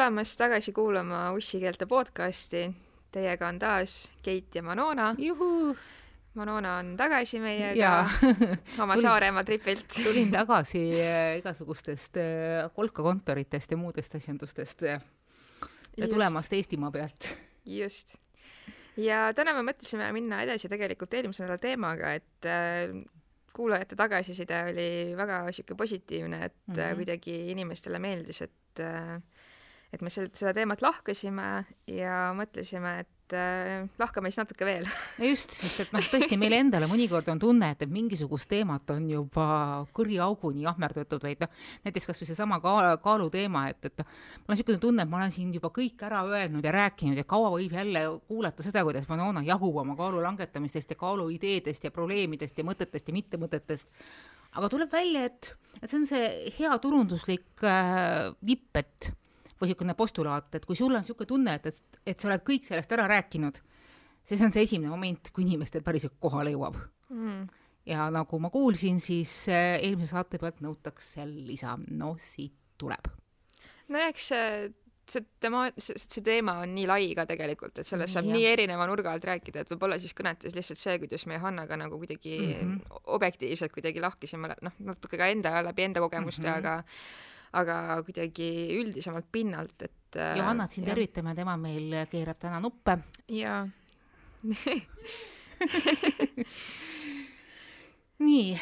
tulemast tagasi kuulama ussikeelte podcasti. Teiega on taas Keit ja Manona. Manona on tagasi meiega oma Saaremaa tripilt. tulin tagasi äh, igasugustest äh, kolkakontoritest ja muudest asjandustest äh, ja Just. tulemast Eestimaa pealt. just. ja täna me mõtlesime minna edasi tegelikult eelmise nädala teemaga, et kuulajate tagasiside oli väga sihuke positiivne, et mm. -hmm. kuidagi inimestele meeldis, et äh, et me seda teemat lahkasime ja mõtlesime, et äh, lahkame siis natuke veel just, sest et noh, tõesti meil endale mõnikord on tunne, et, et mingisugust teemat on juba kõriauguni jahmerdatud, vaid noh, näiteks kasvõi seesama kaal, kaaluteema, et, et noh, mul on niisugune tunne, et ma olen siin juba kõik ära öelnud ja rääkinud ja kaua võib jälle kuulata seda, kuidas Manona jahub oma kaalu langetamistest ja kaaluideedest ja probleemidest ja mõtetest ja mittemõtetest. aga tuleb välja, et, et see on see hea turunduslik äh, nipp, et või niisugune postulaat, et kui sul on niisugune tunne, et, et, et sa oled kõik sellest ära rääkinud, siis on see esimene moment, kui inimestel päriselt kohale jõuab. mm. ja nagu ma kuulsin, siis äh, eelmise saate pealt nõutakse lisa, no siit tuleb. no eks see, see tema, see, teema on nii lai ka tegelikult, et sellest saab Jah. nii erineva nurga alt rääkida, et võib-olla siis kõnetas lihtsalt see, kuidas me Hannaga nagu kuidagi mm. -hmm. objektiivselt kuidagi lahkisime, noh, natuke ka enda, läbi enda kogemuste mm. -hmm. aga aga kuidagi üldisemalt pinnalt, et äh, Johannat siin tervitame, tema meil keerab täna nuppe. jaa. nii,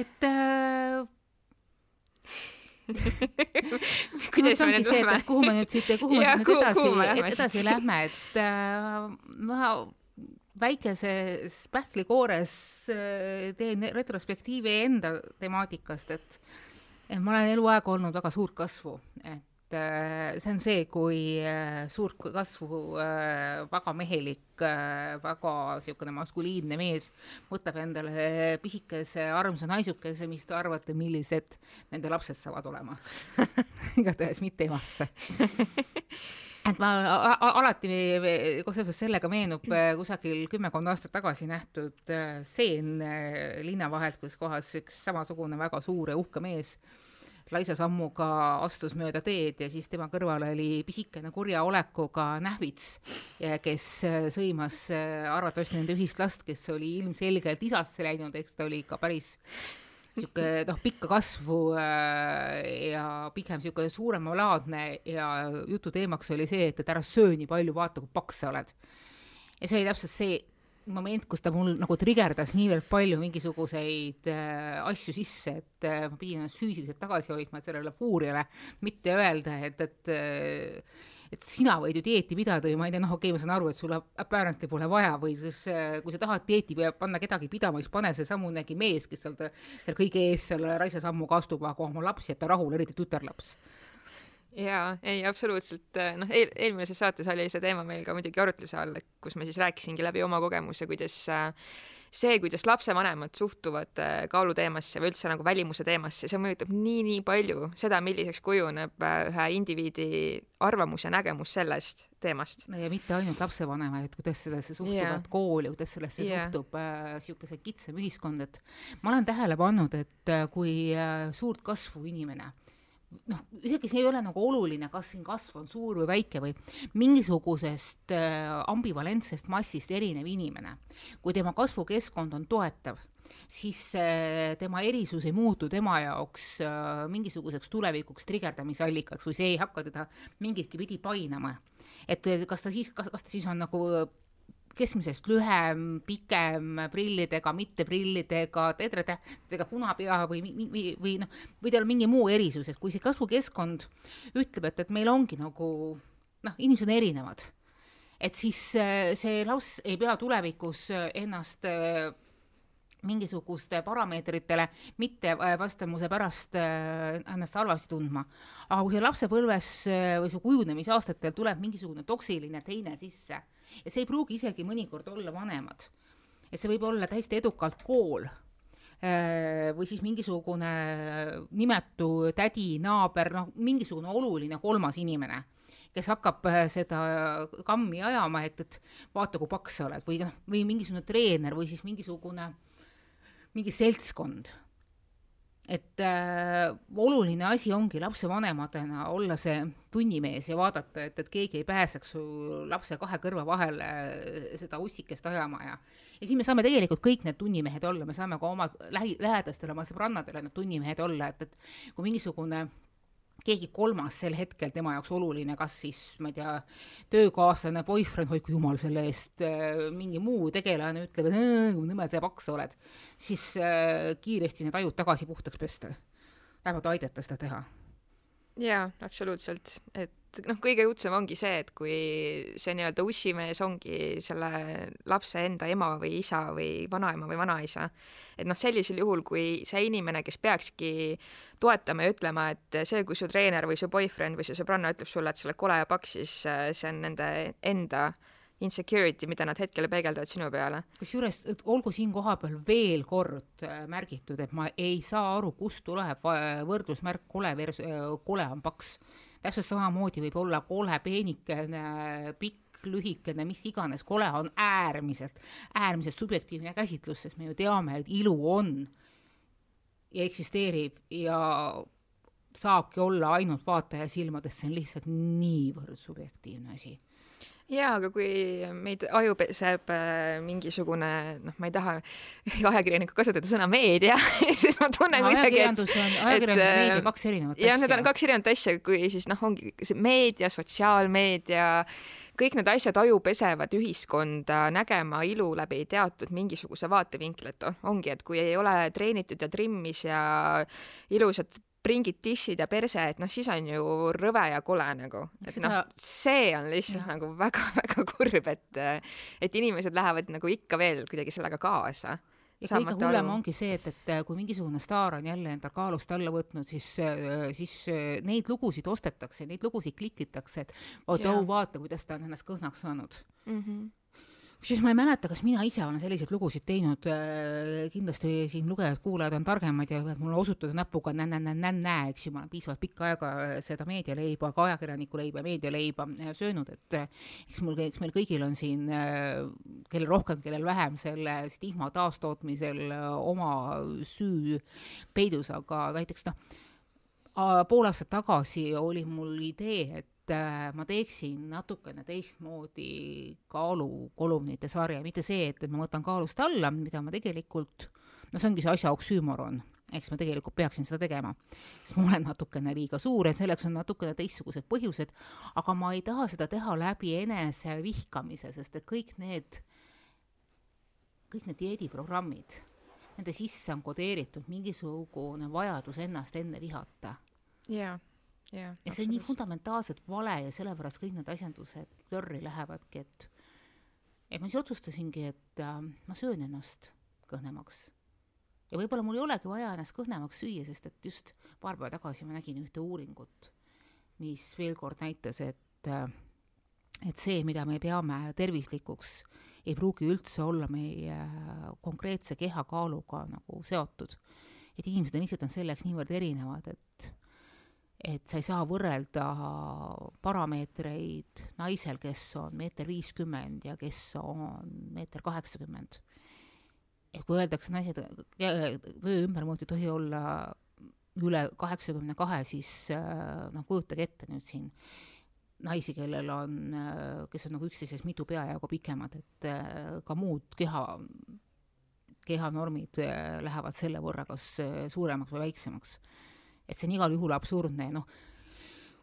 et äh, kuidas no, me nüüd lähme et kuhu me nüüd siit, kuhu me Jah, siit nüüd edasi, me edasi siit? lähme, et äh, ma väikeses pähklikoores äh, teen retrospektiivi enda temaatikast, et et ma olen eluaeg olnud väga suurt kasvu, et äh, see on see, kui äh, suurt kasvu äh, väga mehelik väga niisugune maskuliinne mees võtab endale pisikese armsa naisukese, mis te arvate, millised nende lapsed saavad olema? Igatahes mitte emasse et ma alati seoses sellega meenub äh, kusagil kümmekond aastat tagasi nähtud äh, stseen äh, linna vahelt, kus kohas üks samasugune väga suur ja uhke mees laisa sammuga astus mööda teed ja siis tema kõrval oli pisikene kurja olekuga nähvits, kes sõimas arvatavasti nende ühist last, kes oli ilmselgelt isasse läinud, eks ta oli ikka päris sihuke noh, pikka kasvu äh, ja pigem sihuke suuremalaadne ja jutu teemaks oli see, et, et ära söö nii palju, vaata kui paks sa oled. ja see oli täpselt see moment, kus ta mul nagu trigerdas niivõrd palju mingisuguseid äh, asju sisse, et äh, ma pidin ennast füüsiliselt tagasi hoidma sellele fuuriale, mitte öelda, et, et äh, et sina võid ju dieeti pidada ja ma ei tea, noh, okei okay,, ma saan aru, et sul apparently pole vaja või siis äh, kui sa tahad dieeti panna kedagi pidama, siis pane seesamunegi mees, kes seal, seal kõige ees selle raisa sammuga astub, aga oma lapsi jäta rahule, eriti tütarlaps. Jaa, ei absoluutselt, noh, eel-, eelmises saates oli see teema meil ka muidugi arutluse all, kus ma siis rääkisingi läbi oma kogemuse, kuidas äh, see, kuidas lapsevanemad suhtuvad äh, kaaluteemasse või üldse nagu välimuse teemasse, see mõjutab nii-nii palju seda, milliseks kujuneb äh, ühe indiviidi arvamus ja nägemus sellest teemast. no ja mitte ainult lapsevanemaid, kuidas sellesse suhtuvad yeah. kool ja kuidas sellesse yeah. suhtub niisugune äh, kitsam ühiskond, et ma olen tähele pannud, et äh, kui äh, suurt kasvu inimene noh, isegi see ei ole nagu oluline, kas siin kasv on suur või väike või mingisugusest äh, ambivalentsest massist erinev inimene, kui tema kasvukeskkond on toetav, siis äh, tema erisus ei muutu tema jaoks äh, mingisuguseks tulevikuks trigerdamisallikaks või see ei hakka teda mingitki pidi painama. et kas ta siis, kas, kas ta siis on nagu keskmisest lühem, pikem, prillidega, mitte prillidega, teetratähtedega, punapea või, või, või noh, või tal mingi muu erisus, et kui see kasvukeskkond ütleb, et, et meil ongi nagu noh, inimesed on erinevad, et siis äh, see laps ei pea tulevikus äh, ennast äh, mingisuguste parameetritele mitte äh, vastavuse pärast ennast halvasti tundma. aga kui see lapsepõlves või su kujunemisaastatel tuleb mingisugune toksiline teine sisse ja see ei pruugi isegi mõnikord olla vanemad, et see võib olla täiesti edukalt kool äh, või siis mingisugune nimetu tädi, naaber, noh, mingisugune oluline kolmas inimene kes hakkab äh, seda kammi ajama, et, et vaata, kui paks sa oled või noh, või mingisugune treener või siis mingisugune mingi seltskond. Et äh, oluline asi ongi lapsevanematena olla see tunnimees ja vaadata, et, et keegi ei pääseks su lapse kahe kõrva vahele seda ussikest ajama ja ja siis me saame tegelikult kõik need tunnimehed olla, me saame ka oma lähi, lähedastele, oma sõbrannadele need tunnimehed olla, et, et kui mingisugune keegi kolmas sel hetkel tema jaoks oluline, kas siis, ma ei tea, töökaaslane, boyfriend, hoidku jumal selle eest, äh, mingi muu tegelane ütleb, et kui nõme sa paks oled, siis äh, kiiresti need ajud tagasi puhtaks pesta. vähemalt aidata seda teha. jaa, absoluutselt, et noh, kõige õudsem ongi see, et kui see nii-öelda ussimees ongi selle lapse enda ema või isa või vanaema või vanaisa, et noh, sellisel juhul, kui see inimene, kes peakski toetama ja ütlema, et see, kui su treener või su boyfriend või su sõbranna ütleb sulle, et sa oled kole ja paks, siis äh, see on nende enda insecurity, mida nad hetkel peegeldavad sinu peale. kusjuures olgu siin kohapeal veel kord äh, märgitud, et ma ei saa aru, kust tuleb võrdlusmärk kole vers-, kole on paks täpselt samamoodi võib olla kole peenikene, pikk, lühikene, mis iganes, kole on äärmiselt, äärmiselt subjektiivne käsitlus, sest me ju teame, et ilu on ja eksisteerib ja saabki olla ainult vaataja silmades, see on lihtsalt niivõrd subjektiivne asi jaa, aga kui meid aju peseb äh, mingisugune, noh, ma ei taha ajakirjanikku kasutada sõna meedia siis ma tunnen no, kuidagi, et ajakirjandus ja meedia, kaks erinevat asja. jah, need on kaks erinevat asja, kui siis noh, ongi see meedia, sotsiaalmeedia, kõik need asjad aju pesevad ühiskonda nägema ilu läbi teatud mingisuguse vaatevinkli, et ongi, et kui ei ole treenitud ja trimmis ja ilusad pringid, tissid ja perse, et noh, siis on ju rõve ja kole nagu, et Seda... noh, see on lihtsalt ja. nagu väga-väga kurb, et et inimesed lähevad nagu ikka veel kuidagi sellega kaasa. ja kõige hullem aru. ongi see, et, et kui mingisugune staar on jälle enda kaalust alla võtnud, siis, siis neid lugusid ostetakse, neid lugusid klikitakse, et vot oh vaata, kuidas ta on ennast kõhnaks saanud mm. -hmm kusjuures ma ei mäleta, kas mina ise olen selliseid lugusid teinud, äh, kindlasti siin lugejad-kuulajad on targemad ja võivad mulle osutada näpuga nä-nä-nä-nä-nä, eks ju, ma olen piisavalt pikka aega seda meedialeiba, ka ajakirjaniku leiba, meedialeiba äh, söönud, et äh, eks mul, eks meil kõigil on siin, kellel rohkem, kellel vähem, selle stigma taastootmisel oma süü peidus, aga näiteks noh, pool aastat tagasi oli mul idee, et Äh, ma teeksin natukene teistmoodi kaalukolumnite sarja, mitte see, et, et ma võtan kaalust alla, mida ma tegelikult, no see ongi see asja oksüümoron, eks ma tegelikult peaksin seda tegema, sest ma olen natukene liiga suur ja selleks on natukene teistsugused põhjused, aga ma ei taha seda teha läbi enese vihkamise, sest et kõik need, kõik need dieediprogrammid, nende sisse on kodeeritud mingisugune vajadus ennast enne vihata. jaa ja, see on nii fundamentaalselt vale ja sellepärast kõik need asjandused plörri lähevadki, et et ma siis otsustasingi, et äh, ma söön ennast kõhnemaks. ja võib-olla mul ei olegi vaja ennast kõhnemaks süüa, sest et just paar päeva tagasi ma nägin ühte uuringut, mis veel kord näitas, et äh, et see, mida me peame tervislikuks, ei pruugi üldse olla meie konkreetse kehakaaluga nagu seotud. et inimesed on lihtsalt on selleks niivõrd erinevad, et et sa ei saa võrrelda parameetreid naisel, kes on meeter viiskümmend ja kes on meeter kaheksakümmend. et kui öeldakse, naised, vöö ümbermõõt ei tohi olla üle kaheksakümne kahe, siis noh, kujutage ette nüüd siin naisi, kellel on, kes on nagu üksteisest mitu peajagu pikemad, et ka muud keha, kehanormid lähevad selle võrra kas suuremaks või väiksemaks et see on igal juhul absurdne ja noh,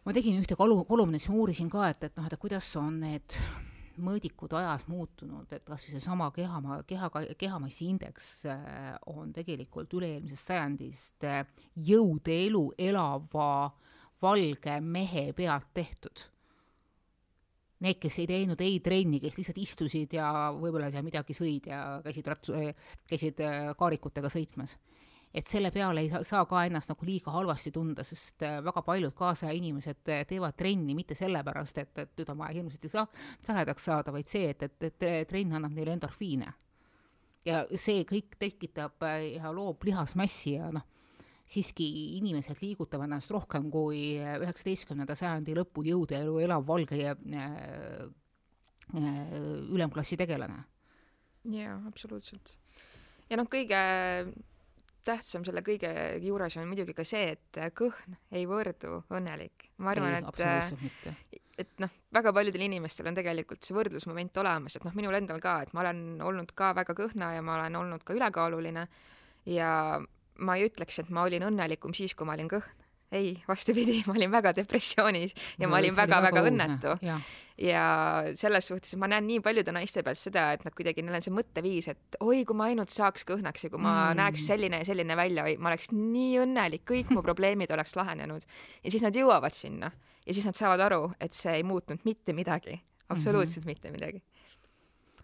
ma tegin ühte kolu-, kolumnit, siis uurisin ka, et, et noh, et kuidas on need mõõdikud ajas muutunud, et kas või seesama keha, keha, kehamassi indeks äh, on tegelikult üle-eelmisest sajandist äh, jõude elu elava valge mehe pealt tehtud. Need, kes ei teinud ei trenni, kes lihtsalt istusid ja võib-olla seal midagi sõid ja käisid ratsu, käisid äh, kaarikutega sõitmas et selle peale ei saa ka ennast nagu liiga halvasti tunda, sest äh, väga paljud kaasaja inimesed äh, teevad trenni mitte sellepärast, et, et nüüd on vaja hirmsasti sa-, saledaks saada, vaid see, et, et, et trenn annab neile endorfiine. ja see kõik tekitab äh, ja loob lihasmassi ja noh, siiski inimesed liigutavad ennast rohkem kui üheksateistkümnenda sajandi lõpu jõudeelu elav valge ja äh, ülemklassi tegelane. jaa, absoluutselt. ja noh, kõige tähtsam selle kõige juures on muidugi ka see, et kõhn ei võrdu õnnelik. ma arvan, et et noh, väga paljudel inimestel on tegelikult see võrdlusmoment olemas, et noh, minul endal ka, et ma olen olnud ka väga kõhna ja ma olen olnud ka ülekaaluline. Ja ma ei ütleks, et ma olin õnnelikum siis, kui ma olin kõhn ei, vastupidi, ma olin väga depressioonis ja no, ma olin väga-väga väga õnnetu. ja, ja selles suhtes ma näen nii paljude naiste pealt seda, et nad kuidagi, neil on see mõtteviis, et oi, kui ma ainult saaks kõhnaks ja kui ma mm. näeks selline ja selline välja, ma oleks nii õnnelik, kõik mu probleemid oleks lahenenud. ja siis nad jõuavad sinna ja siis nad saavad aru, et see ei muutnud mitte midagi, absoluutselt mm -hmm. mitte midagi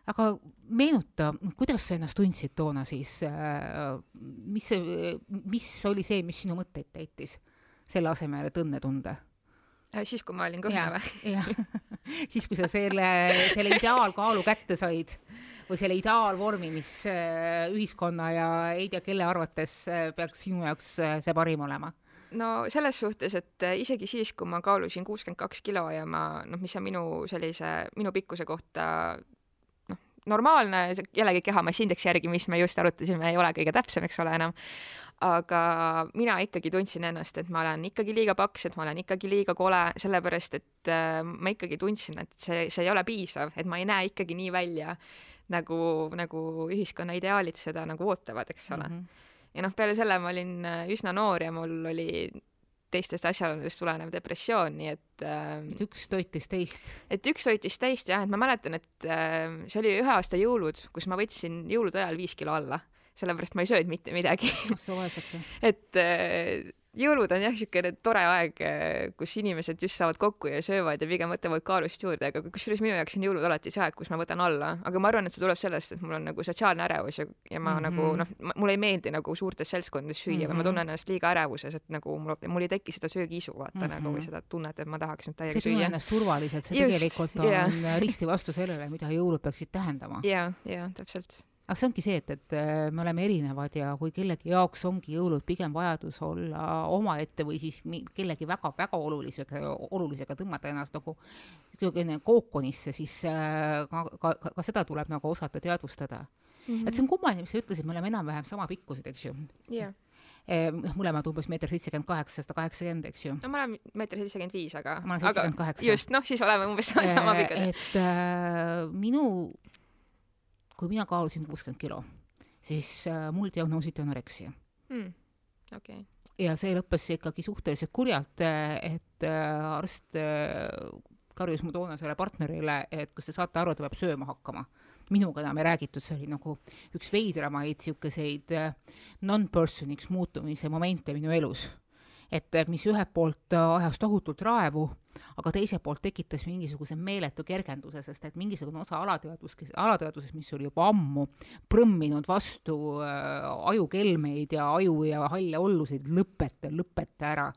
aga meenuta, kuidas sa ennast tundsid toona siis, äh, mis mis oli see, mis sinu mõtteid täitis? Selle asemel, et õnne tunda? Äh, siis, kui ma olin kõhna või? jah, siis, kui sa selle, selle ideaalkaalu kätte said või selle ideaalvormi, mis äh, ühiskonna ja ei tea kelle arvates äh, peaks sinu jaoks see parim olema no selles suhtes, et isegi siis, kui ma kaalusin kuuskümmend kaks kilo ja ma noh, mis on minu sellise, minu pikkuse kohta normaalne, jällegi kehamassiindeksi järgi, mis me just arutasime, ei ole kõige täpsem, eks ole enam aga mina ikkagi tundsin ennast, et ma olen ikkagi liiga paks, et ma olen ikkagi liiga kole, sellepärast et äh, ma ikkagi tundsin, et see, see ei ole piisav, et ma ei näe ikkagi nii välja, nagu, nagu ühiskonna ideaalid seda nagu ootavad, eks ole mm. -hmm. ja noh, peale selle ma olin äh, üsna noor ja mul oli teistest asjaoludest tulenev depressioon, nii et äh, et üks toitis teist? et üks toitis teist jah, et ma mäletan, et äh, see oli ühe aasta jõulud, kus ma võtsin jõulude ajal viis kilo alla. Sellepärast ma ei söönud mitte midagi. Et äh, jõulud on jah, niisugune tore aeg, äh, kus inimesed just saavad kokku ja söövad ja pigem võtavad kaalust juurde, aga kusjuures minu jaoks on jõulud alati see aeg, kus ma võtan alla, aga ma arvan, et see tuleb sellest, et mul on nagu sotsiaalne ärevus ja, ja ma mm -hmm. nagu noh, mulle ei meeldi nagu suurtes seltskondades süüa mm -hmm. või ma tunnen ennast liiga ärevuses, et nagu mul, mul ei teki seda söögiisu, vaata mm -hmm. nagu või seda tunnet, et ma tahaks nüüd täiega süüa. ennast turvaliselt, see just, tegelikult on yeah. risti vastu sellele, mida jõulud peaksid tähendama. ja, ja täpselt aga see ongi see, et, et äh, me oleme erinevad ja kui kellegi jaoks ongi jõulud pigem vajadus olla omaette või siis kellegi väga-väga olulisega, olulisega tõmmata ennast nagu kookonisse, siis äh, ka, ka, ka seda tuleb nagu osata teadvustada mm. -hmm. et see on kummaline, mis sa ütlesid, me oleme enam-vähem sama pikkused, eks ju. jah noh, mõlemad umbes meeter seitsekümmend kaheksa, sada kaheksakümmend, eks ju. no ma olen meeter seitsekümmend viis, aga. ma olen seitsekümmend kaheksa. just, noh, siis oleme umbes sama pikad. et äh, minu kui mina kaalusin kuuskümmend kilo, siis äh, mul diagnoositi anoreksia mm.. okei okay. ja see lõppes ikkagi suhteliselt kurjalt, et äh, arst äh, karjus mu toonasele partnerile, et kas te saate aru, ta peab sööma hakkama. minuga enam ei räägitud, see oli nagu üks veidramaid niisuguseid non-person'iks muutumise momente minu elus et mis ühelt poolt ajas tohutult raevu, aga teiselt poolt tekitas mingisuguse meeletu kergenduse, sest et mingisugune osa alateadvus, alateadvusest, mis oli juba ammu prõmminud vastu äh, ajukelmeid ja aju ja halle olluseid, lõpeta, lõpeta ära.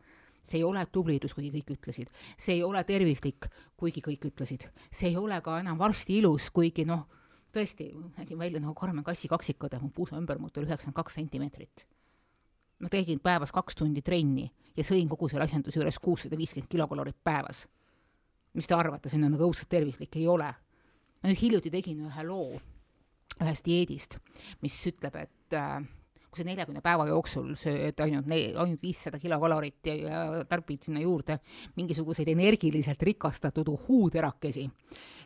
See ei ole tublidus, kuigi kõik ütlesid, see ei ole tervislik, kuigi kõik ütlesid, see ei ole ka enam varsti ilus, kuigi noh, tõesti, nägin välja nagu Karmen Kassi kaksikõde, mu puusa ümbermõõt oli üheksakümmend kaks sentimeetrit. ma tegin päevas kaks tundi trenni ja sõin kogu selle asjanduse juures kuussada viiskümmend kilokalorit päevas. mis te arvate, see on nagu õudselt tervislik, ei ole. ma nüüd hiljuti tegin ühe loo ühest dieedist, mis ütleb, et äh, kui sa neljakümne päeva jooksul sööd ainult, ainult viissada kilokalorit ja, ja tarbid sinna juurde mingisuguseid energiliselt rikastatud uhhuuterakesi,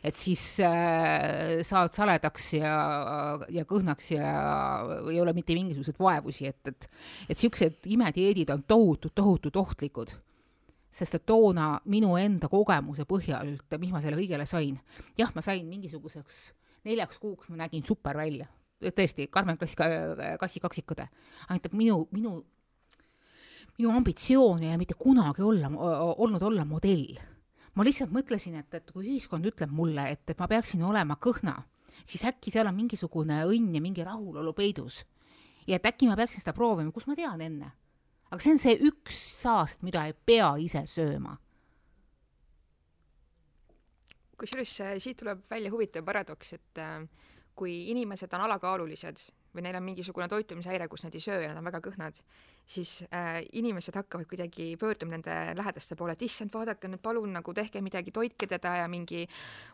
et siis äh, saad saledaks ja, ja kõhnaks ja ei ole mitte mingisuguseid vaevusi, et, et et niisugused imedieedid on tohutult, tohutult ohtlikud. Sest et toona minu enda kogemuse põhjal, mis ma selle kõigele sain, jah, ma sain mingisuguseks neljaks kuuks, ma nägin super välja tõesti, Karmen Klassi, Kassi kaksikõde, aitab minu, minu, minu ambitsioon ei mitte kunagi olla, olnud olla modell. ma lihtsalt mõtlesin, et, et kui ühiskond ütleb mulle, et, et ma peaksin olema kõhna, siis äkki seal on mingisugune õnn ja mingi rahulolu peidus. ja et äkki ma peaksin seda proovima, kus ma tean enne. aga see on see üks saast, mida ei pea ise sööma kusjuures siit tuleb välja huvitav paradoks, et äh, kui inimesed on alakaalulised või neil on mingisugune toitumishäire, kus nad ei söö ja nad on väga kõhnad, siis äh, inimesed hakkavad kuidagi pöörduma nende lähedaste poole, et issand, vaadake nüüd palun nagu tehke midagi, toitke teda ja mingi,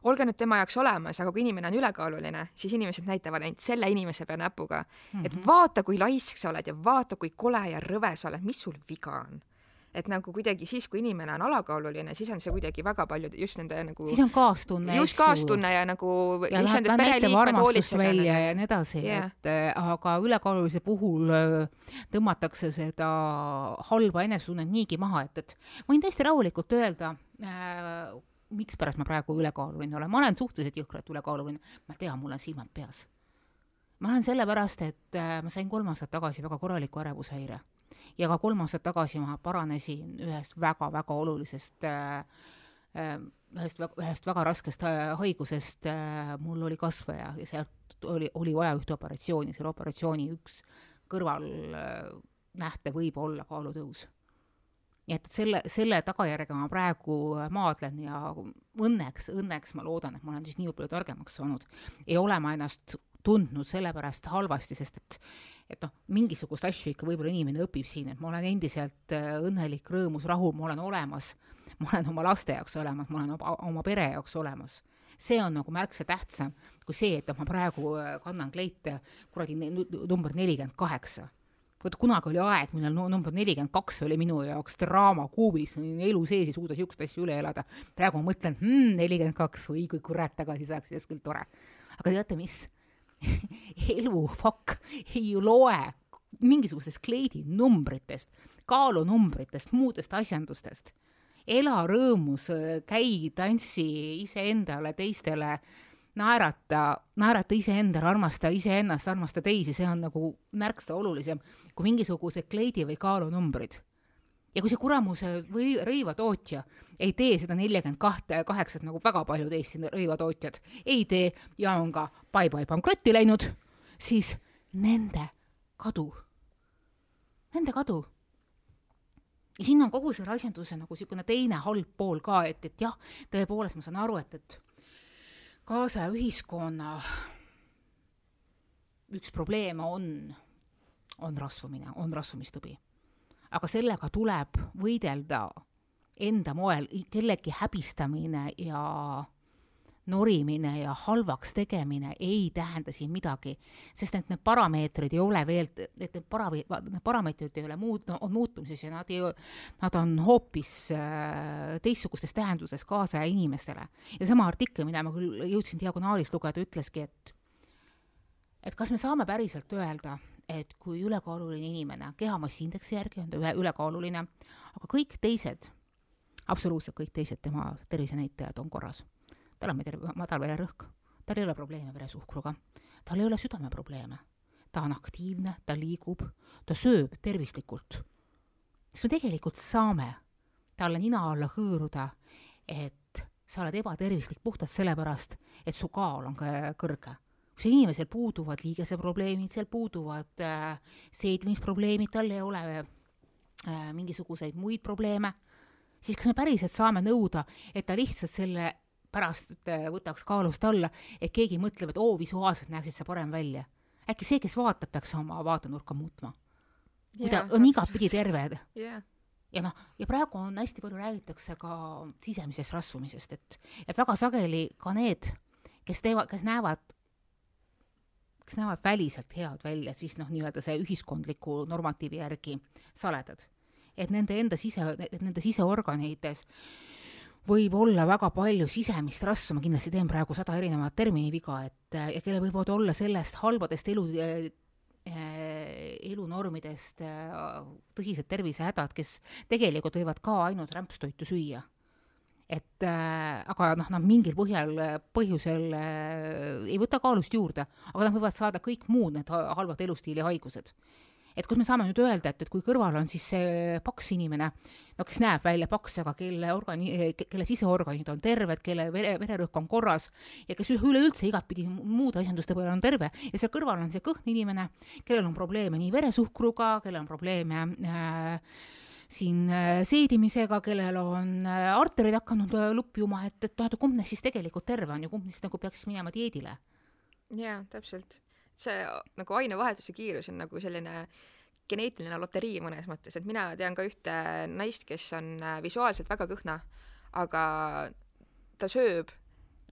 olge nüüd tema jaoks olemas, aga kui inimene on ülekaaluline, siis inimesed näitavad ainult selle inimese peale näpuga mm, -hmm. et mhm. vaata, kui laisk sa oled ja vaata, kui kole ja rõve sa oled, mis sul viga on et nagu kuidagi siis, kui inimene on alakaaluline, siis on see kuidagi väga palju just nende nagu siis on kaastunne. just kaastunne ja nagu ja et pereliikmed hoolitsevad. välja ja nii edasi yeah., et äh, aga ülekaalulise puhul äh, tõmmatakse seda halba enesetunnet niigi maha, et, et ma võin täiesti rahulikult öelda äh,, mikspärast ma praegu ülekaaluline olen, ma olen suhteliselt jõhkralt ülekaaluline, ma tean, mul on silmad peas. ma olen sellepärast, et ma sain kolm aastat tagasi väga korraliku ärevushäire ja ka kolm aastat tagasi ma paranesin ühest väga-väga olulisest äh, äh, ühest, ühest väga raskest äh, haigusest, mul oli kasvaja ja sealt oli, oli vaja ühte operatsiooni, selle operatsiooni üks kõrvalnähte võib olla kaalutõus. nii et, selle, selle tagajärjega ma praegu maadlen ja õnneks, õnneks ma loodan, et ma olen siis nii palju targemaks saanud, ei ole ma ennast tundnud sellepärast halvasti, sest et et noh, mingisugust asju ikka võib-olla inimene õpib siin, et ma olen endiselt äh, õnnelik, rõõmus, rahul, ma olen olemas, ma olen oma laste jaoks olemas, ma olen oma, oma pere jaoks olemas. see on nagu märksa tähtsam kui see, et ma praegu äh, kannan kleite kuradi number nelikümmend kaheksa vot kunagi oli aeg, millal no, number nelikümmend kaks oli minu jaoks draamakuubis, elu sees ei suuda niisuguseid asju üle elada. praegu ma mõtlen, hmm, nelikümmend kaks, oi kui kurat tagasi saaks, siis küll tore. aga teate mis? elu, fuck, ei loe mingisugustest kleidinumbritest, kaalunumbritest, muudest asjandustest. ela rõõmus, käi, tantsi iseendale, teistele, naerata, naerata iseendale, armasta iseennast, armasta teisi, see on nagu märksa olulisem kui mingisugused kleidi või kaalunumbrid ja kui see kuramuse või rõivatootja ei tee seda neljakümmend kahte, kaheksat nagu väga paljud Eesti rõivatootjad ei tee ja on ka bye-bye pankrotti läinud, siis nende kadu, nende kadu. ja siin on kogu selle asjanduse nagu niisugune teine halb pool ka, et, et jah, tõepoolest ma saan aru, et, et kaasaja ühiskonna üks probleeme on, on rasvumine, on rasvumistõbi aga sellega tuleb võidelda enda moel, kellegi häbistamine ja norimine ja halvaks tegemine ei tähenda siin midagi, sest et need parameetrid ei ole veel, et need para-, need parameetrid ei ole muut-, on muutumises ja nad ei, nad on hoopis äh, teistsugustes tähenduses kaasaja inimestele. ja sama artikkel, mida ma küll jõudsin diagonaalis lugeda, ütleski, et et kas me saame päriselt öelda, et kui ülekaaluline inimene, kehamassiindeksi järgi on ta ühe ülekaaluline, aga kõik teised, absoluutselt kõik teised tema tervisenäitajad on korras. tal on terve, madal vererõhk, tal ei ole probleeme veresuhkruga, tal ei ole südameprobleeme, ta on aktiivne, ta liigub, ta sööb tervislikult. siis me tegelikult saame talle nina alla hõõruda, et sa oled ebatervislik puhtalt sellepärast, et su kaal on kõrge kui inimesel puuduvad liigeseprobleemid, seal puuduvad äh, seedimisprobleemid, tal ei ole äh, mingisuguseid muid probleeme, siis kas me päriselt saame nõuda, et ta lihtsalt selle pärast äh, võtaks kaalust alla, et keegi mõtleb, et oo, visuaalselt näeksid sa parem välja. äkki see, kes vaatab, peaks oma vaatenurka muutma? kui ta on igatpidi terve yeah ja noh, ja praegu on hästi palju räägitakse ka sisemisest rasvumisest, et, et väga sageli ka need, kes teevad, kes näevad kes näevad väliselt head välja, siis noh, nii-öelda see ühiskondliku normatiivi järgi saledad. et nende enda sise, et nende siseorganites võib olla väga palju sisemist rasva, ma kindlasti teen praegu sada erinevat terminiviga, et ja kellel võivad olla sellest halbadest elu äh, elunormidest äh, tõsised tervisehädad, kes tegelikult võivad ka ainult rämpstoitu süüa et äh, aga noh, nad mingil põhjal, põhjusel äh, ei võta kaalust juurde, aga nad võivad saada kõik muud need halvad elustiili haigused. et kus me saame nüüd öelda, et, et kui kõrval on siis see paks inimene, no kes näeb välja paks, aga kelle organi, kelle siseorganid on terved, kelle vere, vererõhk on korras ja kes üleüldse igatpidi muude asjanduste peale on terve ja seal kõrval on see kõhn inimene, kellel on probleeme nii veresuhkruga, kellel on probleeme äh, siin äh, seedimisega, kellel on äh, arterid hakanud äh, lupjuma, et, et noh, et kumb neist siis tegelikult terve on ja kumb neist nagu peaks minema dieedile? jaa, täpselt. see nagu ainevahetuse kiirus on nagu selline geneetiline loterii mõnes mõttes, et mina tean ka ühte naist, kes on visuaalselt väga kõhna, aga ta sööb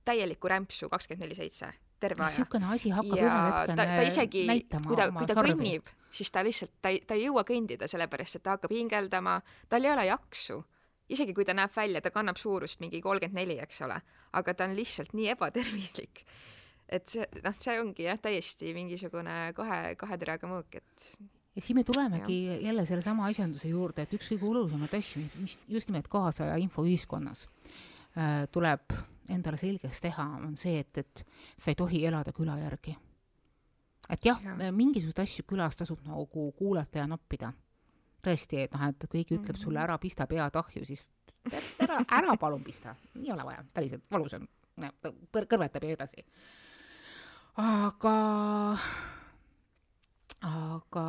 täielikku rämpsu kakskümmend neli seitse terve aja. niisugune asi hakkab ja ühel hetkel ta, ta isegi, näitama kui ta, kui ta kõnnib, siis ta lihtsalt, ta ei, ta ei jõua kõndida, sellepärast et ta hakkab hingeldama, tal ei ole jaksu. isegi kui ta näeb välja, ta kannab suurust mingi kolmkümmend neli, eks ole, aga ta on lihtsalt nii ebatervislik. et see, noh, see ongi jah, täiesti mingisugune kahe, kahe teraga mõõk, et ja siis me tulemegi ja. jälle sellesama asjanduse juurde, et üks kõige olulisemaid asju, mis just nimelt kaasaja infoühiskonnas äh, tuleb endale selgeks teha, on see, et, et sa ei tohi elada küla järgi. Et jah ja., mingisuguseid asju külas tasub nagu kuulata ja noppida. tõesti, et noh, et keegi ütleb sulle ära, pista pea tahju, siis ära, ära palun pista, ei ole vaja, päriselt valus on, kõrvetab ja edasi. aga aga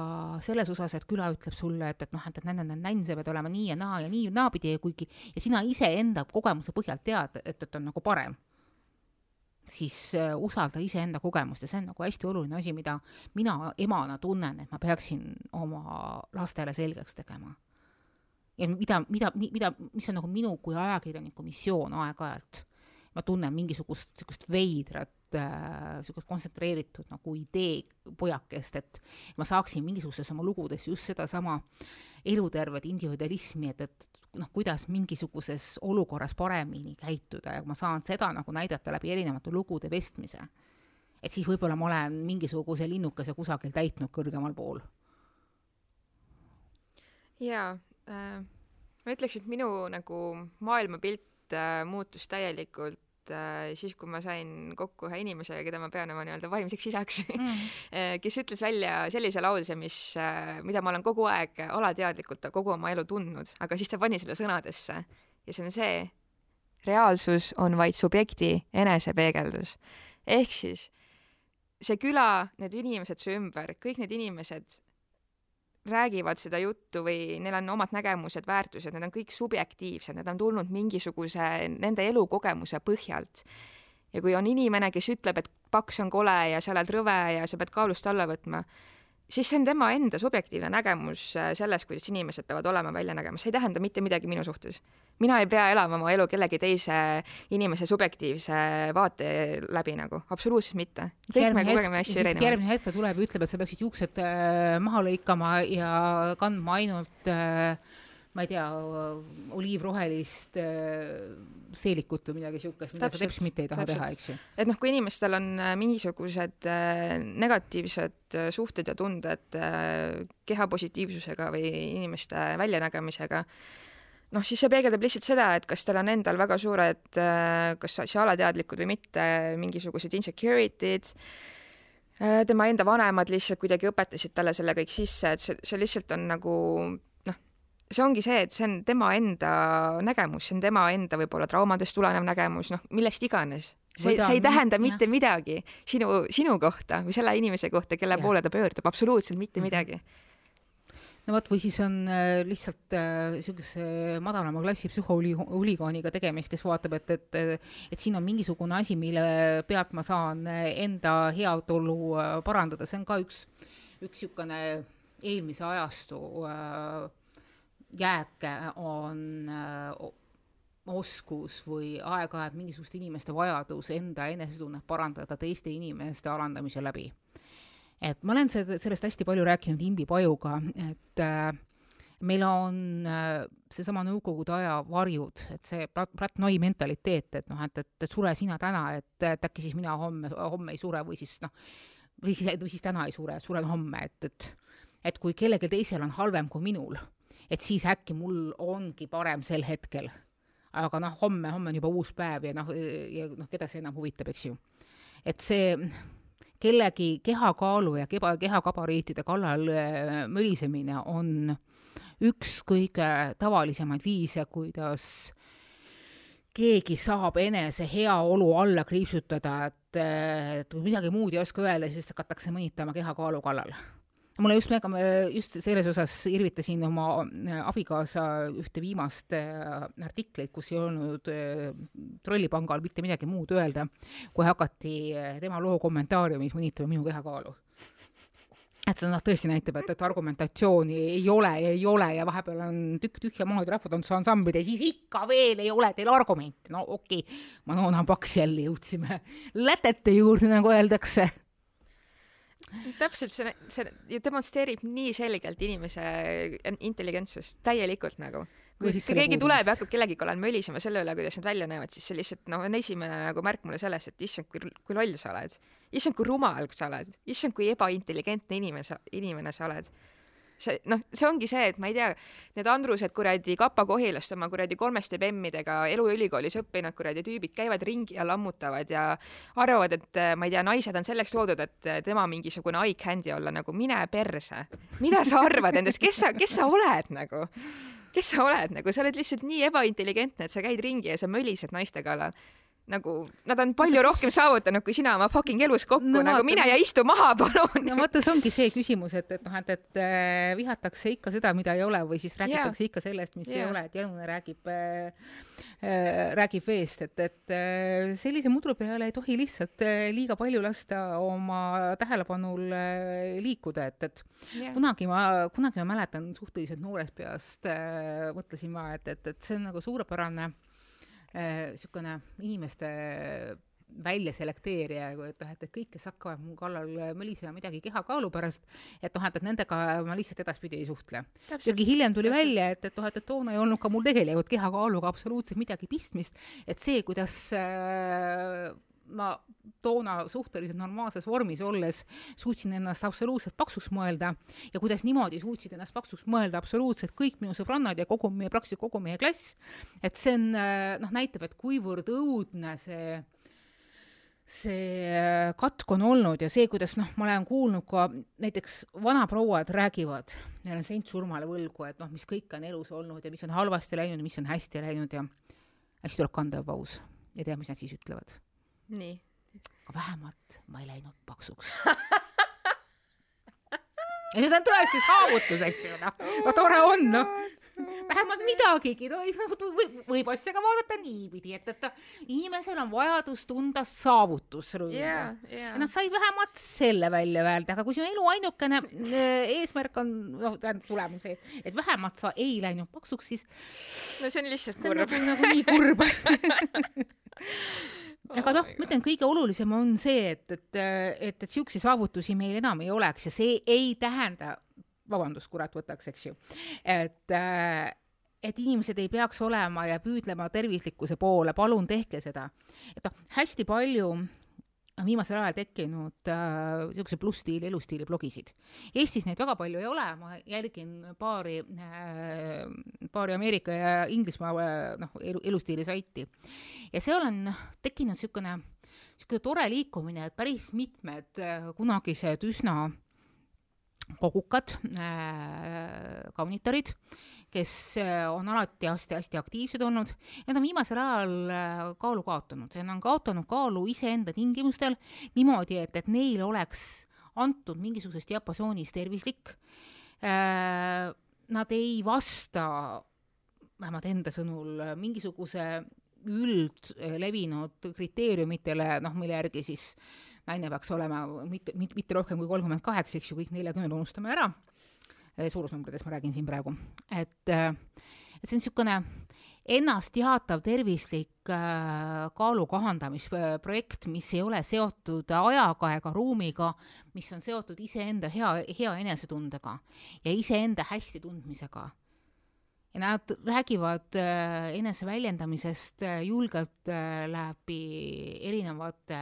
selles osas, et küla ütleb sulle, et, et noh, et, et nänn-nänn-nänn, see peab olema nii ja naa ja nii ja naapidi ja kuigi ja sina iseenda kogemuse põhjal tead, et, et on nagu parem, siis äh, usalda iseenda kogemust ja see on nagu hästi oluline asi, mida mina emana tunnen, et ma peaksin oma lastele selgeks tegema. ja mida, mida, mida, mis on nagu minu kui ajakirjaniku missioon aeg-ajalt. ma tunnen mingisugust niisugust veidrat äh, niisugust kontsentreeritud nagu idee pojakest, et ma saaksin mingisugustes oma lugudes just sedasama elutervet individualismi, et, et noh, kuidas mingisuguses olukorras paremini käituda ja kui ma saan seda nagu näidata läbi erinevate lugude vestmise, et siis võib-olla ma olen mingisuguse linnukese kusagil täitnud kõrgemal pool. jaa äh,, ma ütleks, et minu nagu maailmapilt äh, muutus täielikult äh, siis, kui ma sain kokku ühe inimesega, keda ma pean oma nii-öelda vaimseks isaks Mm. äh, kes ütles välja sellise lause, mis äh,, mida ma olen kogu aeg alateadlikult kogu oma elu tundnud, aga siis ta pani selle sõnadesse ja see on see, reaalsus on vaid subjekti enesepeegeldus. ehk siis see küla, need inimesed su ümber, kõik need inimesed räägivad seda juttu või neil on omad nägemused, väärtused, need on kõik subjektiivsed, need on tulnud mingisuguse nende elukogemuse põhjalt. ja kui on inimene, kes ütleb, et paks on kole ja sa oled rõve ja sa pead kaalust alla võtma, siis see on tema enda subjektiivne nägemus äh, sellest, kuidas inimesed peavad olema, välja nägema, see ei tähenda mitte midagi minu suhtes. mina ei pea elama oma elu kellegi teise inimese subjektiivse vaate läbi nagu, absoluutselt mitte. järgmine hetk ta tuleb ja ütleb, et sa peaksid juuksed äh, maha lõikama ja kandma ainult äh, ma ei tea, oliivrohelist seelikut või midagi siukest, mida sa teps mitte ei taha täpselt. teha, eks ju. et noh, kui inimestel on äh, mingisugused äh, negatiivsed äh, suhted ja tunded keha positiivsusega või inimeste väljanägemisega, noh, siis see peegeldab lihtsalt seda, et kas tal on endal väga suured, kas siis alateadlikud või mitte, mingisugused insecurity'd, tema enda vanemad lihtsalt kuidagi õpetasid talle selle kõik sisse, et see, see lihtsalt on nagu see ongi see, et see on tema enda nägemus, see on tema enda võib-olla traumadest tulenev nägemus, noh, millest iganes. see, see ei tähenda mitte midagi sinu, sinu kohta või selle inimese kohta, kelle Jah. poole ta pöördub, absoluutselt mitte Mhm. midagi. no vot, või siis on äh, lihtsalt niisuguse äh, madalama klassi psühhoülikooniga tegemist, kes vaatab, et, et, et siin on mingisugune asi, mille pealt ma saan äh, enda heaolu äh, parandada, see on ka üks, üks niisugune eelmise ajastu äh, jääke on äh, oskus või aeg-ajalt mingisuguste inimeste vajadus enda enesetunnet parandada teiste inimeste alandamise läbi. Et ma olen sellest hästi palju rääkinud Imbi Pajuga, et äh, meil on äh, seesama nõukogude aja varjud, et see Brat, Brat Noi mentaliteet, et noh, et, et, et sure sina täna, et, et äkki siis mina homme, homme ei sure või siis noh, või siis, või siis täna ei sure, suren homme, et, et et kui kellelgi teisel on halvem kui minul, et siis äkki mul ongi parem sel hetkel. aga noh, homme, homme on juba uus päev ja noh, ja noh, keda see enam huvitab, eks ju. et see kellegi kehakaalu ja keba, kehakabariitide kallal äh, mölisemine on üks kõige tavalisemaid viise, kuidas keegi saab enese heaolu alla kriipsutada, et, et kui midagi muud ei oska öelda, siis hakatakse mõnitama kehakaalu kallal. Mulle just mega, just selles osas irvitasin oma äh, abikaasa ühte viimast äh, artiklit, kus ei olnud äh, trollipangal mitte midagi muud öelda, kui hakati tema loo kommentaariumis mõnitama minu kehakaalu et see noh, tõesti näitab, et, et argumentatsiooni ei ole ja ei ole ja vahepeal on tükk tühja maad rahvatantsuansamblid ja siis ikka veel ei ole teil argumente. no okei okay., Manona Paks jälle jõudsime lätete juurde, nagu öeldakse täpselt, see, see ju demonstreerib nii selgelt inimese intelligentsust täielikult nagu. kui keegi tuleb ja hakkab kellegi kallal mölisema selle üle, kuidas nad välja näevad, siis see lihtsalt noh, on esimene nagu märk mulle sellest, et issand, kui, kui loll sa oled. issand, kui rumal sa oled. issand, kui ebaintelligentne inimene, inimene sa oled see noh, see ongi see, et ma ei tea, need Andrused kuradi Kapa Kohilast oma kuradi kolmeste bemmidega eluülikoolis õppinud kuradi tüübid käivad ringi ja lammutavad ja arvavad, et ma ei tea, naised on selleks loodud, et tema mingisugune eye candy olla, nagu mine perse. mida sa arvad endast, kes sa, kes sa oled nagu? kes sa oled nagu, sa oled lihtsalt nii ebaintelligentne, et sa käid ringi ja sa mölised naiste kallal nagu nad on palju rohkem saavutanud kui sina oma fucking elus kokku no,, nagu mine ja istu maha, palun. no vaata, see ongi see küsimus, et, et noh, et, et äh, vihatakse ikka seda, mida ei ole või siis räägitakse yeah. ikka sellest, mis yeah. ei ole, et Janune räägib äh, äh, räägib veest, et, et äh, sellise mudru peale ei tohi lihtsalt äh, liiga palju lasta oma tähelepanul äh, liikuda, et, et yeah. kunagi ma, kunagi ma mäletan suhteliselt noorest peast äh, mõtlesin ma, et, et, et see on nagu suurepärane niisugune äh, inimeste välja selekteerija, et noh, et, et kõik, kes hakkavad mu kallal mölisema midagi kehakaalu pärast, et noh, et, et nendega ma lihtsalt edaspidi ei suhtle. kuigi hiljem tuli täpselt. välja, et, et noh, et, et toona ei olnud ka mul tegelikult kehakaaluga absoluutselt midagi pistmist, et see, kuidas äh, ma toona suhteliselt normaalses vormis olles suutsin ennast absoluutselt paksuks mõelda ja kuidas niimoodi suutsid ennast paksuks mõelda absoluutselt kõik minu sõbrannad ja kogu meie, praktiliselt kogu meie klass, et see on noh, näitab, et kuivõrd õudne see see katk on olnud ja see, kuidas noh, ma olen kuulnud ka näiteks vanaprouad räägivad, neil on sent surmale võlgu, et noh, mis kõik on elus olnud ja mis on halvasti läinud ja mis on hästi läinud ja siis tuleb kandev paus ja tead, mis nad siis ütlevad nii. aga vähemalt ma ei läinud paksuks ja see on tõesti saavutus, eks ju, noh. no tore on, noh. vähemalt midagigi, no võib, võib asja ka vaadata niipidi, et, et inimesel on vajadus tunda saavutusrõõmu yeah,. Yeah. nad said vähemalt selle välja öelda, aga kui sinu elu ainukene äh, eesmärk on, noh, tähendab tulemus, et vähemalt sa ei läinud paksuks, siis no see on lihtsalt kurb. see on nagu, nagu nii kurb aga noh, ma ütlen, kõige olulisem on see, et, et, et, et siukseid saavutusi meil enam ei oleks ja see ei tähenda, vabandust, kurat võtaks, eks ju, et et inimesed ei peaks olema ja püüdlema tervislikkuse poole, palun tehke seda. et noh, hästi palju viimasel ajal tekkinud niisuguse äh, plussstiili elustiili blogisid. Eestis neid väga palju ei ole, ma jälgin paari äh,, paari Ameerika ja Inglismaa äh, noh, elu, elustiili saiti. ja seal on tekkinud niisugune, niisugune tore liikumine, et päris mitmed äh, kunagised üsna kogukad äh, kaunitarid äh, kes äh, on alati hästi-hästi aktiivsed olnud, need on viimasel ajal äh, kaalu kaotanud, nad on kaotanud kaalu iseenda tingimustel niimoodi, et, et neil oleks antud mingisuguses diapasoonis tervislik. Äh, nad ei vasta, vähemalt enda sõnul, mingisuguse üldlevinud kriteeriumitele, noh, mille järgi siis naine peaks olema mitte, mitte, mitte rohkem kui kolmkümmend kaheksa, eks ju, kõik neljakümned unustame ära suurusnumbritest ma räägin siin praegu, et, äh, et see on niisugune ennast teatav tervislik äh, kaalu kahandamisprojekt, mis ei ole seotud ajaga ega ruumiga, mis on seotud iseenda hea, hea enesetundega ja iseenda hästi tundmisega. ja nad räägivad eneseväljendamisest julgelt läbi erinevate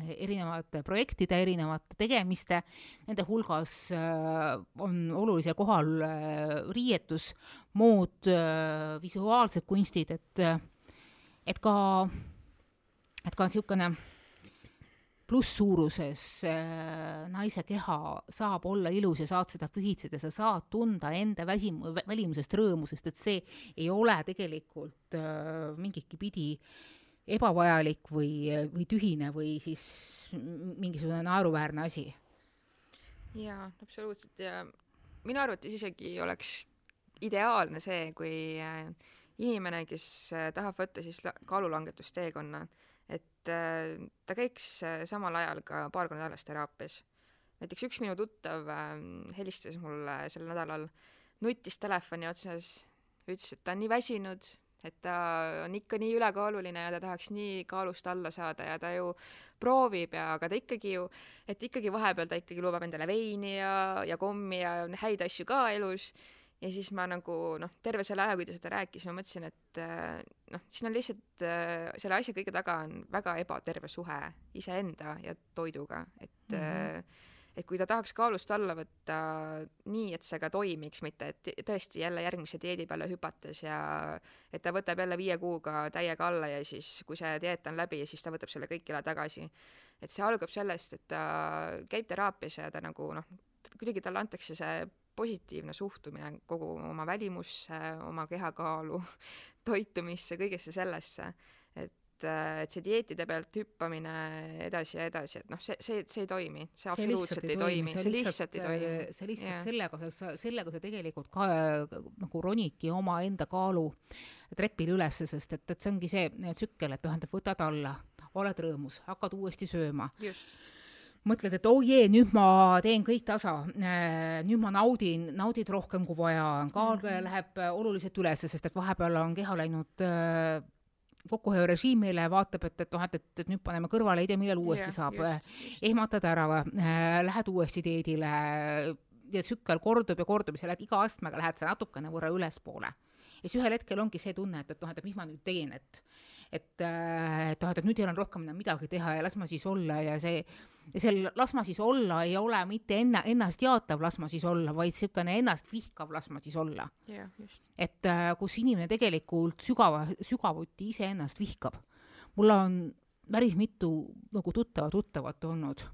erinevate projektide, erinevate tegemiste, nende hulgas äh, on olulisel kohal äh, riietus, muud äh, visuaalsed kunstid, et, et ka, et ka niisugune plusssuuruses naise keha saab olla ilus ja saad seda pühitseda, sa saad tunda enda väsim-, välimusest rõõmu, sest et see ei ole tegelikult mingitki pidi äh, ebavajalik või, või tühine või siis mingisugune naeruväärne asi? jaa, absoluutselt ja minu arvates isegi oleks ideaalne see, kui äh, inimene, kes äh, tahab võtta siis kaalulangetusteekonna, et äh, ta käiks samal ajal ka paar korda nädalas teraapias. näiteks üks minu tuttav helistas mulle sel nädalal, nuttis telefoni otsas, ütles, et ta on nii väsinud, et ta on ikka nii ülekaaluline ja ta tahaks nii kaalust alla saada ja ta ju proovib ja aga ta ikkagi ju, et ikkagi vahepeal ta ikkagi lubab endale veini ja, ja kommi ja häid asju ka elus. ja siis ma nagu noh, terve selle aja, kui ta seda rääkis, ma mõtlesin, et noh, siin on lihtsalt selle asja kõige taga on väga ebaterve suhe iseenda ja toiduga, et mm -hmm et kui ta tahaks kaalust alla võtta nii, et see ka toimiks, mitte et tõesti jälle järgmise dieedi peale hüpates ja et ta võtab jälle viie kuuga täiega alla ja siis, kui see dieet on läbi, siis ta võtab selle kõik kilo tagasi. et see algab sellest, et ta käib teraapias ja ta nagu noh, kuidagi talle antakse see positiivne suhtumine kogu oma välimusse, oma kehakaalu, toitumisse, kõigesse sellesse et, et see dieetide pealt hüppamine edasi ja edasi, et noh, see, see, see ei toimi, see absoluutselt ei toimi, see lihtsalt ei toimi. see lihtsalt yeah. sellega sellega sa tegelikult ka nagu ronidki omaenda kaalu trepile ülesse, sest et, et see ongi see tsükkel, et tähendab, võtad alla, oled rõõmus, hakkad uuesti sööma. just mõtled, et oh jee, nüüd ma teen kõik tasa, nüüd ma naudin, naudid rohkem kui vaja, kaal -hmm. läheb oluliselt üles, sest et vahepeal on keha läinud kokkuhoiurežiimile, vaatab, et, et noh, et, et, et nüüd paneme kõrvale, ei tea, millal uuesti yeah, saab, ehmatad ära, äh, lähed uuesti dieedile ja tsükkel kordub ja kordub ja sa lähed iga astmega, lähed sa natukene võrra ülespoole. ja siis ühel hetkel ongi see tunne, et, et noh, et mis ma nüüd teen, et et, äh, et noh, et nüüd ei ole rohkem enam midagi teha ja las ma siis olla ja see sel las ma siis olla ei ole mitte enna, ennast jaatav las ma siis olla, vaid niisugune ennast vihkav las ma siis olla yeah,. et äh, kus inimene tegelikult sügava, sügavuti iseennast vihkab. mul on päris mitu nagu tuttava tuttavat olnud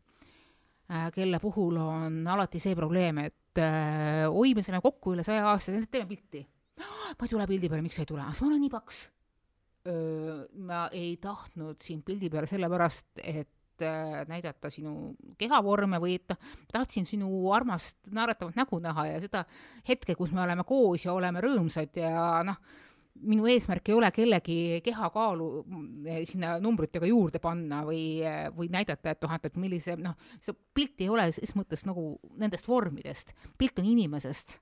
äh,, kelle puhul on alati see probleem, et äh, oi, me saime kokku üle saja aasta, teeme pilti. ma ei tule pildi peale, miks sa ei tule? ma olen nii paks. Ma ei tahtnud sind pildi peale sellepärast, et Äh, näidata sinu kehavorme või et noh, tahtsin sinu armast naeratavat nägu näha ja seda hetke, kus me oleme koos ja oleme rõõmsad ja noh, minu eesmärk ei ole kellegi kehakaalu mm, sinna numbritega juurde panna või, või näidata, et noh, et, et millise noh, see pilt ei ole ses mõttes nagu nendest vormidest, pilt on inimesest.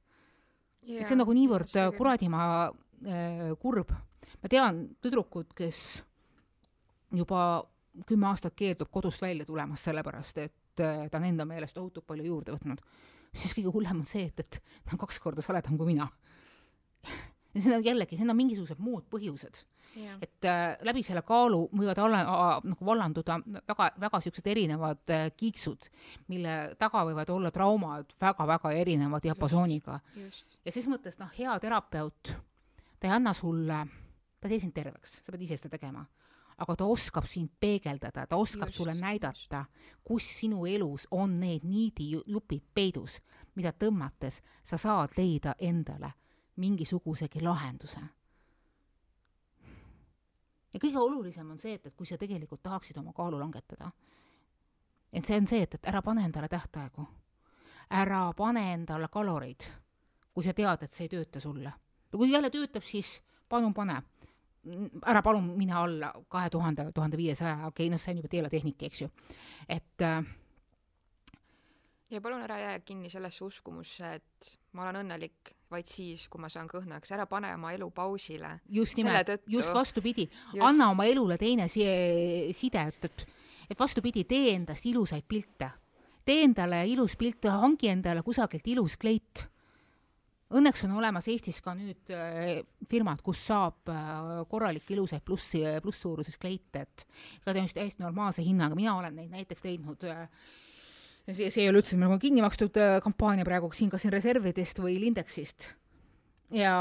Yeah.. see on nagu niivõrd kuradimaa äh, kurb. Ma tean tüdrukut, kes juba kümme aastat keeldub kodust välja tulemast, sellepärast et äh, ta on enda meelest tohutult palju juurde võtnud. siis kõige hullem on see, et, et ta on kaks korda saledam kui mina. ja siin on jällegi, siin on mingisugused muud põhjused yeah.. et äh, läbi selle kaalu võivad olla äh, nagu vallanduda väga, väga niisugused erinevad äh, kiiksud, mille taga võivad olla traumad väga-väga erineva diapasooniga. ja ses mõttes noh, hea terapeut, ta ei anna sulle, ta tee sind terveks, sa pead ise seda tegema aga ta oskab sind peegeldada, ta oskab just, sulle näidata, kus sinu elus on need niidijupid peidus, mida tõmmates sa saad leida endale mingisugusegi lahenduse. ja kõige olulisem on see, et, et kui sa tegelikult tahaksid oma kaalu langetada, et see on see, et, et ära pane endale tähtaegu, ära pane endale kaloreid, kui sa tead, et see ei tööta sulle. ja kui jälle töötab, siis palun pane ära palun mine alla kahe tuhande, tuhande viiesaja, okei okay,, noh, see on juba teelatehnika, eks ju, et äh, ja palun ära jää kinni sellesse uskumusse, et ma olen õnnelik vaid siis, kui ma saan kõhnaks, ära pane oma elu pausile. just nimelt, just vastupidi, anna oma elule teine si-, side, et, et, et vastupidi, tee endast ilusaid pilte. tee endale ilus pilt, hangi endale kusagilt ilus kleit Õnneks on olemas Eestis ka nüüd äh, firmad, kus saab äh, korralikke ilusaid plussi, plusssuuruses kleite, et ka täiesti normaalse hinnaga, mina olen neid näiteks leidnud äh, see, see ei ole üldse nagu kinni makstud kampaania praegu siin kas reservidest või Lindexist. ja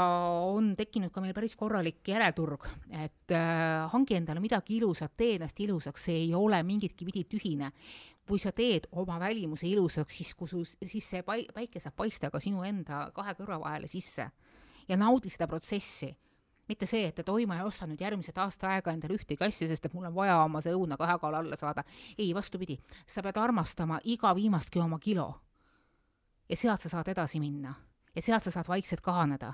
on tekkinud ka meil päris korralik järelturg, et äh, hangi endale midagi ilusat, tee ennast ilusaks, see ei ole mingitki pidi tühine kui sa teed oma välimuse ilusaks, siis kui su, siis see päike saab paista ka sinu enda kahe kõrva vahele sisse ja naudi seda protsessi. mitte see, et, et oi, ma ei osta nüüd järgmised aasta aega endale ühtegi asja, sest et mul on vaja oma see õuna kahekaalu alla saada. ei, vastupidi, sa pead armastama iga viimastki oma kilo. ja sealt sa saad edasi minna ja sealt sa saad vaikselt kahaneda.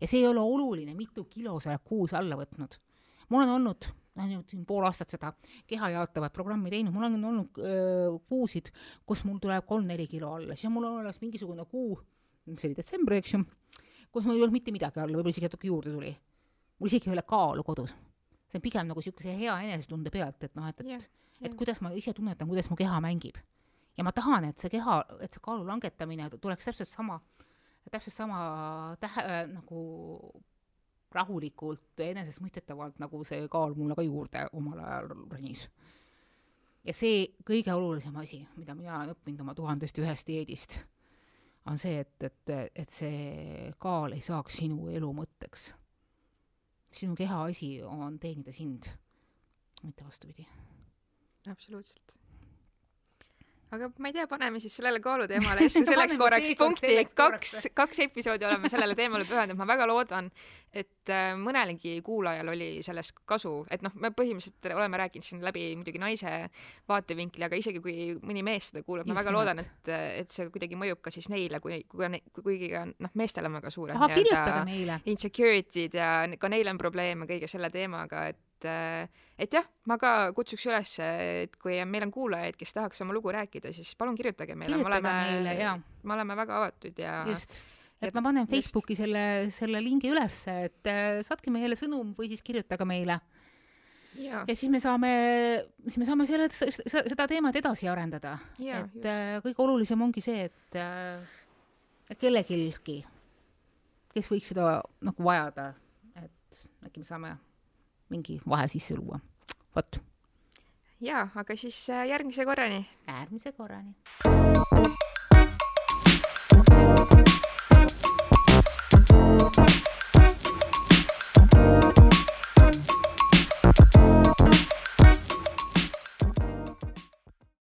ja see ei ole oluline, mitu kilo sa oled kuus alla võtnud. mul on olnud nüüd siin pool aastat seda keha jaotavat programmi teinud, mul on olnud öö, kuusid, kus mul tuleb kolm-neli kilo alla, siis on mul olemas mingisugune kuu, see oli detsember, eks ju, kus mul ei olnud mitte midagi alla, võib-olla isegi natuke juurde tuli. mul isegi ei ole kaalu kodus. see on pigem nagu niisuguse hea enesetunde pealt, et noh, et, et Jah, et jah. kuidas ma ise tunnetan, kuidas mu keha mängib. ja ma tahan, et see keha, et see kaalu langetamine tuleks täpselt sama, täpselt sama tähe äh,, nagu rahulikult, enesestmõistetavalt, nagu see kaal mulle ka juurde omal ajal ronis. ja see kõige olulisem asi, mida mina olen õppinud oma tuhandest ühest dieedist, on see, et, et, et see kaal ei saaks sinu elu mõtteks. sinu keha asi on teenida sind, mitte vastupidi. absoluutselt. Aga ma ei tea, paneme siis sellele kaaluteemale järsku selleks korraks punkti, kaks kaks episoodi oleme sellele teemale pühendunud, ma väga loodan, et äh, mõnelgi kuulajal oli sellest kasu, et noh, me põhimõtteliselt oleme rääkinud siin läbi muidugi naise vaatevinkli, aga isegi kui mõni mees seda kuulab, ma väga loodan, et, et see kuidagi mõjub ka siis neile, kui, kui, kuigi ka noh, meestel on väga suured meile. insecurity'd ja ka neil on probleeme kõige selle teemaga, et et jah, ma ka kutsuks üles, et kui meil on kuulajaid, kes tahaks oma lugu rääkida, siis palun kirjutage meile, me oleme me oleme väga avatud ja just, et ma panen just. Facebooki selle, selle lingi ülesse, et äh, saatke meile sõnum või siis kirjutage meile ja, siis me saame, siis me saame selle, seda teemat edasi arendada. et just. äh, kõige olulisem ongi see, et, et kellelgi, kes võiks seda nagu vajada, et äkki me saame mingi vahe sisse luua. vot, ja aga siis äh, järgmise korrani. äärmise korrani.